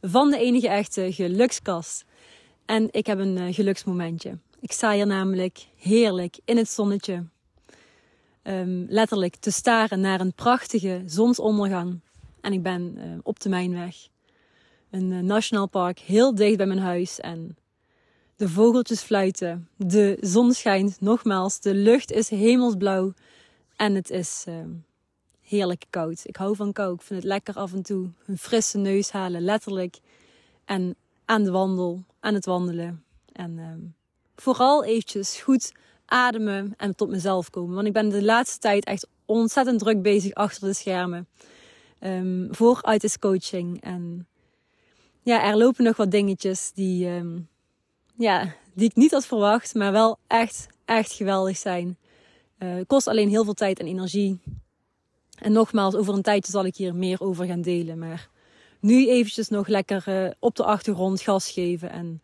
van de enige echte gelukskast. En ik heb een uh, geluksmomentje. Ik sta hier namelijk heerlijk in het zonnetje. Um, letterlijk te staren naar een prachtige zonsondergang. En ik ben uh, op de Mijnweg. Een uh, nationaal park heel dicht bij mijn huis. En de vogeltjes fluiten. De zon schijnt nogmaals. De lucht is hemelsblauw. En het is uh, heerlijk koud. Ik hou van kou. Ik vind het lekker af en toe. Een frisse neus halen, letterlijk. En aan de wandel, aan het wandelen. En uh, vooral eventjes goed ademen en tot mezelf komen. Want ik ben de laatste tijd echt ontzettend druk bezig achter de schermen. Um, voor artist coaching. En ja, er lopen nog wat dingetjes die, um, ja, die ik niet had verwacht, maar wel echt, echt geweldig zijn. Uh, kost alleen heel veel tijd en energie. En nogmaals, over een tijdje zal ik hier meer over gaan delen. Maar nu eventjes nog lekker uh, op de achtergrond gas geven. En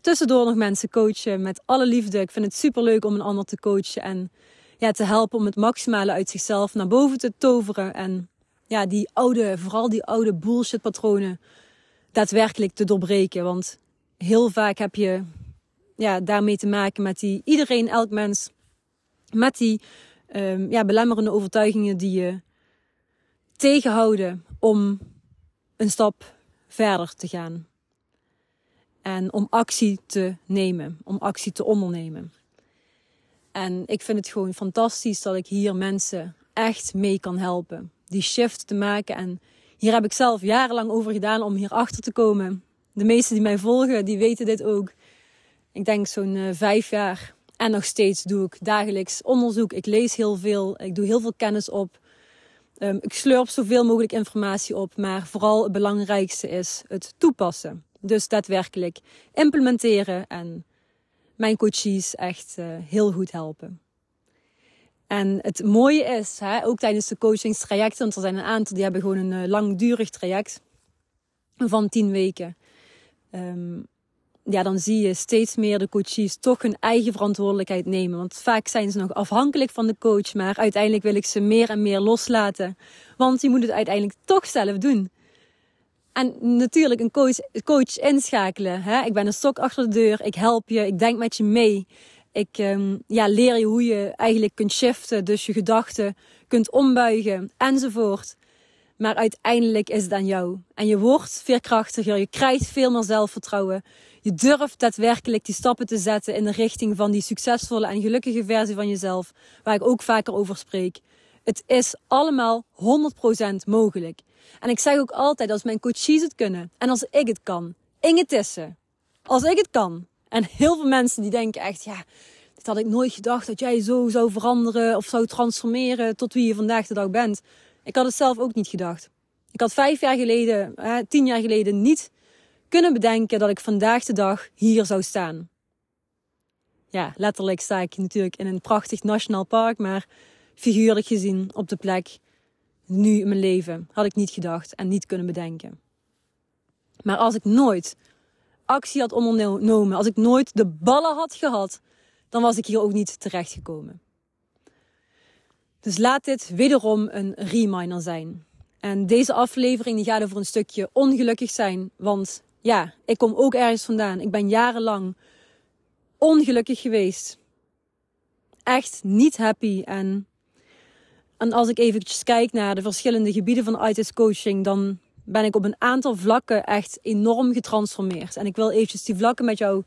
tussendoor nog mensen coachen met alle liefde. Ik vind het super leuk om een ander te coachen. En ja, te helpen om het maximale uit zichzelf naar boven te toveren. En ja, die oude, vooral die oude bullshit patronen daadwerkelijk te doorbreken. Want heel vaak heb je ja, daarmee te maken met die iedereen, elk mens, met die um, ja, belemmerende overtuigingen die je tegenhouden om een stap verder te gaan. En om actie te nemen, om actie te ondernemen. En ik vind het gewoon fantastisch dat ik hier mensen echt mee kan helpen. Die shift te maken. En hier heb ik zelf jarenlang over gedaan om hier achter te komen. De meesten die mij volgen, die weten dit ook. Ik denk zo'n uh, vijf jaar. En nog steeds doe ik dagelijks onderzoek. Ik lees heel veel. Ik doe heel veel kennis op. Um, ik slurp zoveel mogelijk informatie op. Maar vooral het belangrijkste is het toepassen. Dus daadwerkelijk implementeren en mijn coaches echt uh, heel goed helpen. En het mooie is, hè, ook tijdens de coachingstrajecten, want er zijn een aantal die hebben gewoon een uh, langdurig traject van tien weken. Um, ja, dan zie je steeds meer de coaches toch hun eigen verantwoordelijkheid nemen. Want vaak zijn ze nog afhankelijk van de coach, maar uiteindelijk wil ik ze meer en meer loslaten. Want je moet het uiteindelijk toch zelf doen. En natuurlijk een coach, coach inschakelen. Hè? Ik ben een stok achter de deur, ik help je, ik denk met je mee. Ik um, ja, leer je hoe je eigenlijk kunt shiften, dus je gedachten kunt ombuigen enzovoort. Maar uiteindelijk is het aan jou. En je wordt veerkrachtiger, je krijgt veel meer zelfvertrouwen. Je durft daadwerkelijk die stappen te zetten in de richting van die succesvolle en gelukkige versie van jezelf, waar ik ook vaker over spreek. Het is allemaal 100% mogelijk. En ik zeg ook altijd, als mijn coaches het kunnen en als ik het kan, Inge Tissen, als ik het kan. En heel veel mensen die denken echt, ja, dit had ik nooit gedacht dat jij zo zou veranderen of zou transformeren tot wie je vandaag de dag bent. Ik had het zelf ook niet gedacht. Ik had vijf jaar geleden, tien jaar geleden niet kunnen bedenken dat ik vandaag de dag hier zou staan. Ja, letterlijk sta ik natuurlijk in een prachtig nationaal park, maar figuurlijk gezien op de plek nu in mijn leven had ik niet gedacht en niet kunnen bedenken. Maar als ik nooit actie had ondernomen, als ik nooit de ballen had gehad, dan was ik hier ook niet terechtgekomen. Dus laat dit wederom een reminder zijn. En deze aflevering die gaat over een stukje ongelukkig zijn, want ja, ik kom ook ergens vandaan. Ik ben jarenlang ongelukkig geweest. Echt niet happy. En, en als ik eventjes kijk naar de verschillende gebieden van artist coaching, dan ben ik op een aantal vlakken echt enorm getransformeerd. En ik wil eventjes die vlakken met jou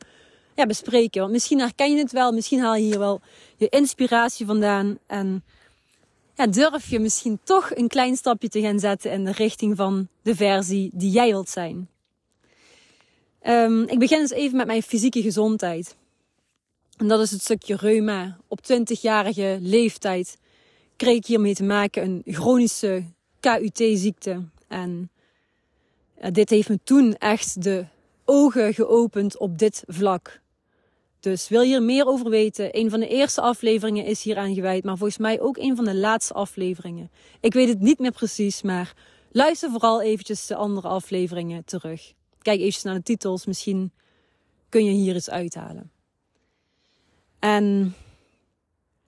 ja, bespreken. Want misschien herken je het wel, misschien haal je hier wel je inspiratie vandaan. En ja, durf je misschien toch een klein stapje te gaan zetten in de richting van de versie die jij wilt zijn. Um, ik begin eens even met mijn fysieke gezondheid. En dat is het stukje reuma. Op 20-jarige leeftijd kreeg ik hiermee te maken een chronische KUT-ziekte. En dit heeft me toen echt de ogen geopend op dit vlak. Dus wil je er meer over weten? Een van de eerste afleveringen is hier aan gewijd, maar volgens mij ook een van de laatste afleveringen. Ik weet het niet meer precies, maar luister vooral eventjes de andere afleveringen terug. Kijk eventjes naar de titels, misschien kun je hier iets uithalen. En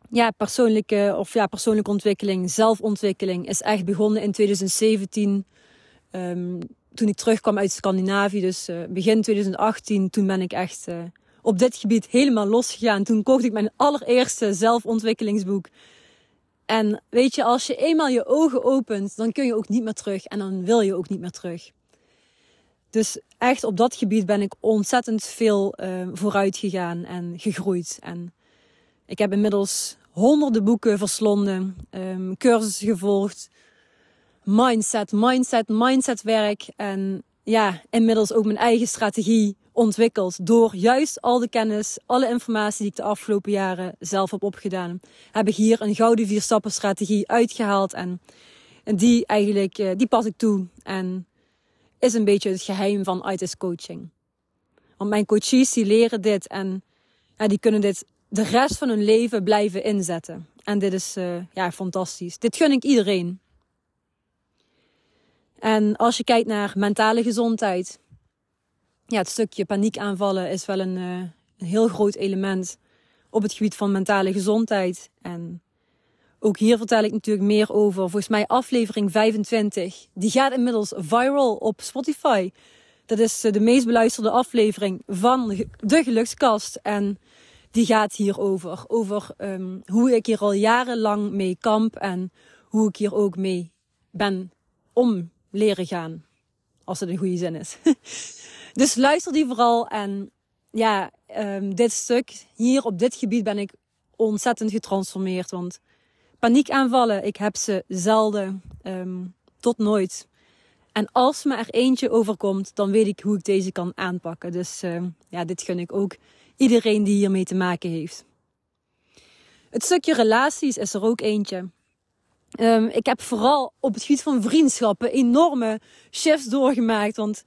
ja, persoonlijke, of ja, persoonlijke ontwikkeling, zelfontwikkeling is echt begonnen in 2017. Ehm, toen ik terugkwam uit Scandinavië, dus uh, begin 2018, toen ben ik echt uh, op dit gebied helemaal losgegaan. Toen kocht ik mijn allereerste zelfontwikkelingsboek. En weet je, als je eenmaal je ogen opent, dan kun je ook niet meer terug en dan wil je ook niet meer terug. Dus echt op dat gebied ben ik ontzettend veel uh, vooruit gegaan en gegroeid. En ik heb inmiddels honderden boeken verslonden, um, cursussen gevolgd, mindset, mindset, mindsetwerk. En ja, inmiddels ook mijn eigen strategie ontwikkeld door juist al de kennis, alle informatie die ik de afgelopen jaren zelf heb opgedaan. Heb ik hier een gouden vier stappen strategie uitgehaald en, die eigenlijk, eh, die pas ik toe. En is een beetje het geheim van ITIS coaching. Want mijn coaches die leren dit en ja, die kunnen dit de rest van hun leven blijven inzetten. En dit is uh, ja, fantastisch. Dit gun ik iedereen. En als je kijkt naar mentale gezondheid, ja, het stukje paniekaanvallen is wel een, uh, een heel groot element op het gebied van mentale gezondheid. En ook hier vertel ik natuurlijk meer over. Volgens mij aflevering 25. Die gaat inmiddels viral op Spotify. Dat is eh, de meest beluisterde aflevering van de Gelukskast. En die gaat hierover. Over um, hoe ik hier al jarenlang mee kamp. En hoe ik hier ook mee ben om leren gaan. Als het een goede zin is. dus luister die vooral. En ja, um, dit stuk hier op dit gebied ben ik ontzettend getransformeerd. Want paniekaanvallen, ik heb ze zelden um, tot nooit. En als me er eentje overkomt, dan weet ik hoe ik deze kan aanpakken. Dus uh, ja, dit gun ik ook iedereen die hiermee te maken heeft. Het stukje relaties is er ook eentje. Um, ik heb vooral op het gebied van vriendschappen enorme shifts doorgemaakt. Want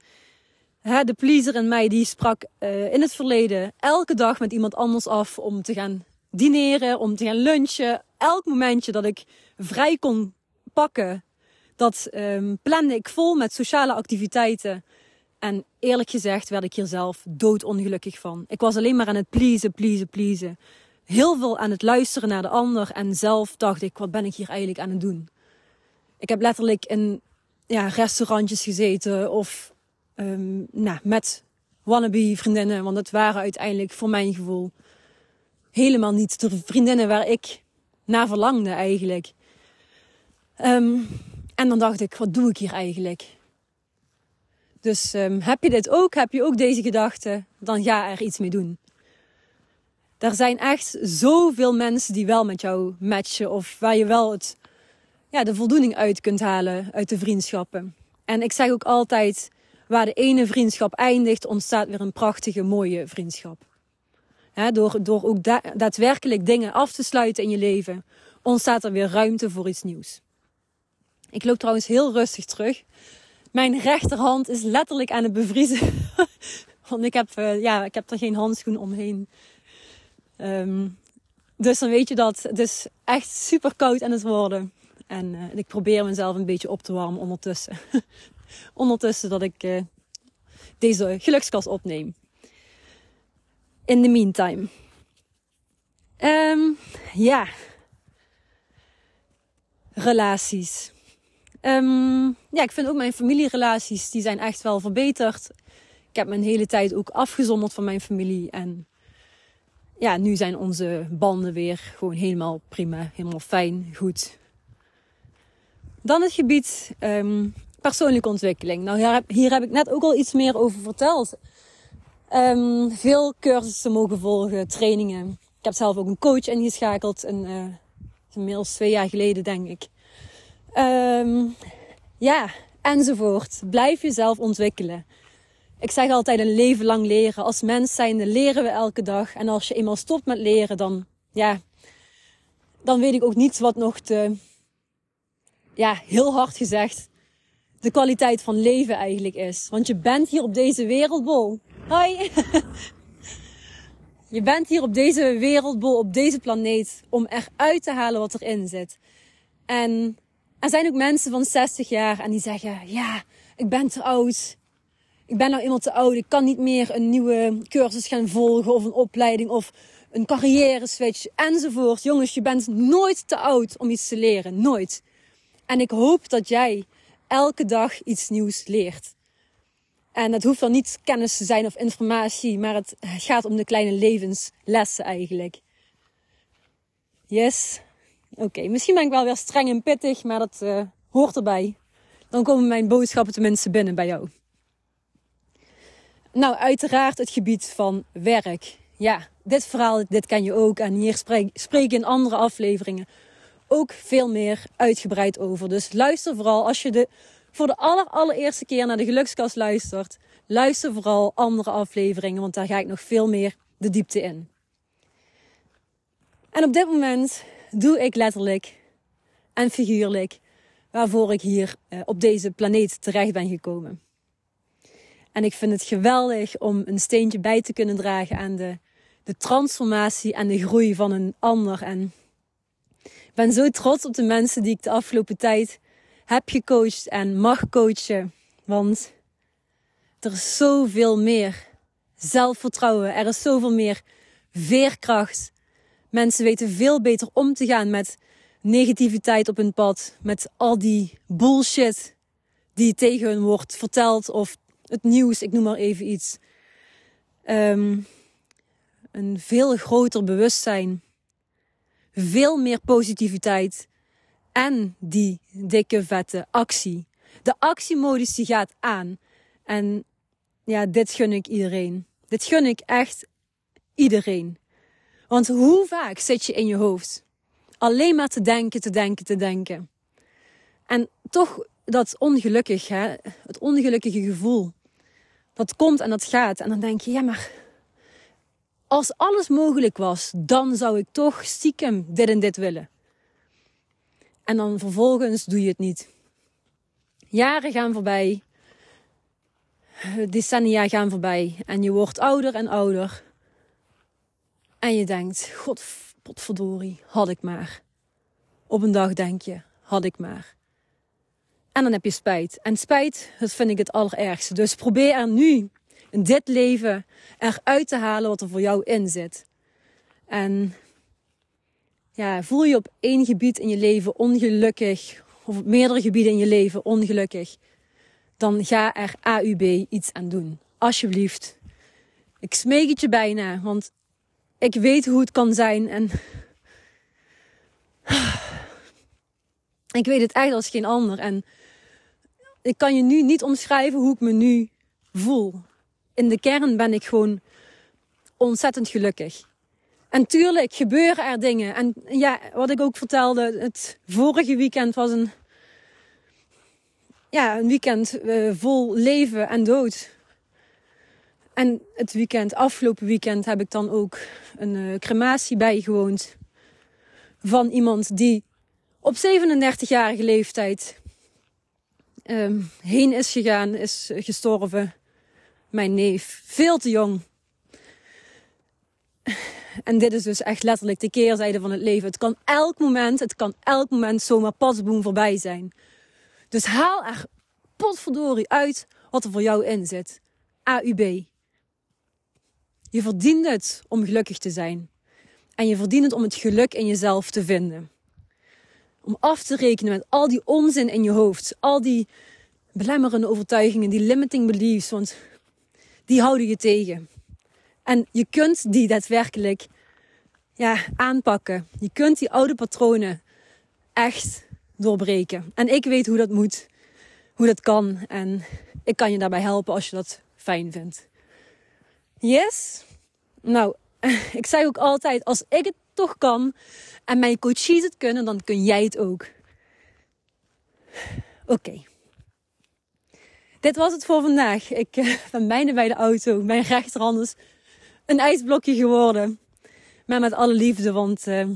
hè, de pleaser in mij die sprak uh, in het verleden elke dag met iemand anders af om te gaan dineren, om te gaan lunchen. Elk momentje dat ik vrij kon pakken, dat um, plande ik vol met sociale activiteiten. En eerlijk gezegd werd ik hier zelf doodongelukkig van. Ik was alleen maar aan het pleasen, pleasen, pleasen. Heel veel aan het luisteren naar de ander. En zelf dacht ik, wat ben ik hier eigenlijk aan het doen? Ik heb letterlijk in ja, restaurantjes gezeten of um, nou, met wannabe vriendinnen. Want het waren uiteindelijk voor mijn gevoel helemaal niet de vriendinnen waar ik naar verlangde eigenlijk. Um, en dan dacht ik, wat doe ik hier eigenlijk? Dus um, heb je dit ook, heb je ook deze gedachten, dan ga er iets mee doen. Er zijn echt zoveel mensen die wel met jou matchen of waar je wel het, ja, de voldoening uit kunt halen uit de vriendschappen. En ik zeg ook altijd, waar de ene vriendschap eindigt, ontstaat weer een prachtige, mooie vriendschap door, door ook daadwerkelijk dingen af te sluiten in je leven, ontstaat er weer ruimte voor iets nieuws. Ik loop trouwens heel rustig terug. Mijn rechterhand is letterlijk aan het bevriezen. Want ik heb, uh, ja, ik heb er geen handschoen omheen. Um, dus dan weet je dat het echt super koud aan het worden. En uh, ik probeer mezelf een beetje op te warmen ondertussen. ondertussen dat ik uh, deze gelukskast opneem in the meantime. Um, ja. Relaties. Um, ja, ik vind ook mijn familierelaties, die zijn echt wel verbeterd. Ik heb mijn hele tijd ook afgezonderd van mijn familie. En ja, nu zijn onze banden weer gewoon helemaal prima, helemaal fijn, goed. Dan het gebied um, persoonlijke ontwikkeling. Nou, hier heb ik net ook al iets meer over verteld. Um, veel cursussen mogen volgen, trainingen. Ik heb zelf ook een coach ingeschakeld, een, uh, inmiddels twee jaar geleden denk ik. Um, ja, enzovoort. Blijf jezelf ontwikkelen. Ik zeg altijd een leven lang leren. Als mens zijnde leren we elke dag. En als je eenmaal stopt met leren, dan, ja, dan weet ik ook niet wat nog te, ja, heel hard gezegd, de kwaliteit van leven eigenlijk is. Want je bent hier op deze wereldbol. Hoi! je bent hier op deze wereldbol, op deze planeet, om eruit te halen wat erin zit. En er zijn ook mensen van 60 jaar en die zeggen: Ja, ik ben te oud. Ik ben nou eenmaal te oud. Ik kan niet meer een nieuwe cursus gaan volgen of een opleiding of een carrière switch enzovoort. Jongens, je bent nooit te oud om iets te leren. Nooit. En ik hoop dat jij elke dag iets nieuws leert. En het hoeft dan niet kennis te zijn of informatie, maar het gaat om de kleine levenslessen eigenlijk. Yes. Oké, misschien ben ik wel weer streng en pittig, maar dat uh, hoort erbij. Dan komen mijn boodschappen tenminste binnen bij jou. Nou, uiteraard het gebied van werk. Ja, dit verhaal, dit ken je ook. En hier spreek, spreek ik in andere afleveringen ook veel meer uitgebreid over. Dus luister vooral als je de, voor de aller, allereerste keer naar de gelukskast luistert. Luister vooral andere afleveringen, want daar ga ik nog veel meer de diepte in. En op dit moment doe ik letterlijk en figuurlijk waarvoor ik hier eh, op deze planeet terecht ben gekomen. En ik vind het geweldig om een steentje bij te kunnen dragen aan de, de transformatie en de groei van een ander. En ik ben zo trots op de mensen die ik de afgelopen tijd heb gecoacht en mag coachen. Want er is zoveel meer zelfvertrouwen. Er is zoveel meer veerkracht. Mensen weten veel beter om te gaan met negativiteit op hun pad. Met al die bullshit die tegen hun wordt verteld. Of het nieuws, ik noem maar even iets. Um, een veel groter bewustzijn. Veel meer positiviteit. En die dikke vette actie. De actiemodus die gaat aan. En ja, dit gun ik iedereen. Dit gun ik echt iedereen. Want hoe vaak zit je in je hoofd? Alleen maar te denken, te denken, te denken. En toch dat ongelukkig, hè? het ongelukkige gevoel. Dat komt en dat gaat. En dan denk je, ja maar als alles mogelijk was, dan zou ik toch stiekem dit en dit willen. En dan vervolgens doe je het niet. Jaren gaan voorbij. Decennia gaan voorbij. En je wordt ouder en ouder. En je denkt, god, potverdorie, had ik maar. Op een dag denk je, had ik maar. En dan heb je spijt. En spijt, dat vind ik het allerergste. Dus probeer er nu, in dit leven, eruit te halen wat er voor jou in zit. En ja, voel je op één gebied in je leven ongelukkig, of op meerdere gebieden in je leven ongelukkig, dan ga er AUB iets aan doen. Alsjeblieft. Ik smeek het je bijna, want ik weet hoe het kan zijn en ik weet het echt als geen ander. En ik kan je nu niet omschrijven hoe ik me nu voel. In de kern ben ik gewoon ontzettend gelukkig. En tuurlijk gebeuren er dingen. En ja, wat ik ook vertelde, het vorige weekend was een, ja, een weekend uh, vol leven en dood. En het weekend, afgelopen weekend, heb ik dan ook een uh, crematie bijgewoond. Van iemand die op 37-jarige leeftijd um, heen is gegaan, is gestorven. Mijn neef, veel te jong. En dit is dus echt letterlijk de keerzijde van het leven. Het kan elk moment, het kan elk moment zomaar pasboom voorbij zijn. Dus haal er potverdorie uit wat er voor jou in zit. AUB. Je verdient het om gelukkig te zijn. En je verdient het om het geluk in jezelf te vinden. Om af te rekenen met al die onzin in je hoofd. Al die belemmerende overtuigingen, die limiting beliefs. Want die houden je tegen. En je kunt die daadwerkelijk ja, aanpakken. Je kunt die oude patronen echt doorbreken. En ik weet hoe dat moet, hoe dat kan. En ik kan je daarbij helpen als je dat fijn vindt. Yes? Nou, ik zeg ook altijd, als ik het toch kan en mijn coaches het kunnen, dan kun jij het ook. Oké. Dit was het voor vandaag. Ik ben bijna bij de auto. Mijn rechterhand is een ijsblokje geworden. Maar met alle liefde, want uh,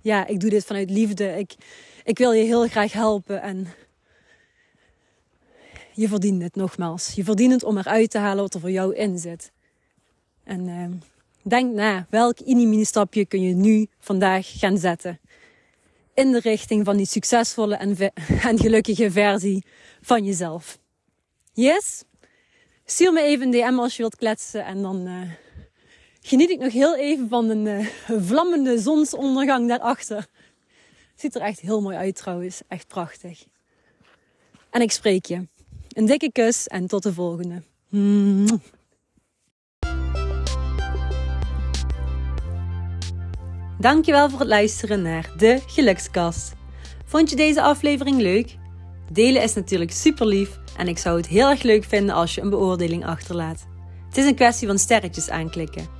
ja, ik doe dit vanuit liefde. Ik, ik wil je heel graag helpen. En je verdient het nogmaals. Je verdient het om eruit te halen wat er voor jou in zit. En uh, denk na, welk mini stapje kun je nu vandaag gaan zetten? In de richting van die succesvolle en, en gelukkige versie van jezelf. Yes? Stuur me even een DM als je wilt kletsen en dan uh, geniet ik nog heel even van een uh, vlammende zonsondergang daarachter. Ziet er echt heel mooi uit trouwens. Echt prachtig. En ik spreek je. Een dikke kus en tot de volgende. Dankjewel voor het luisteren naar de Gelukskast. Vond je deze aflevering leuk? Delen is natuurlijk super lief en ik zou het heel erg leuk vinden als je een beoordeling achterlaat. Het is een kwestie van sterretjes aanklikken.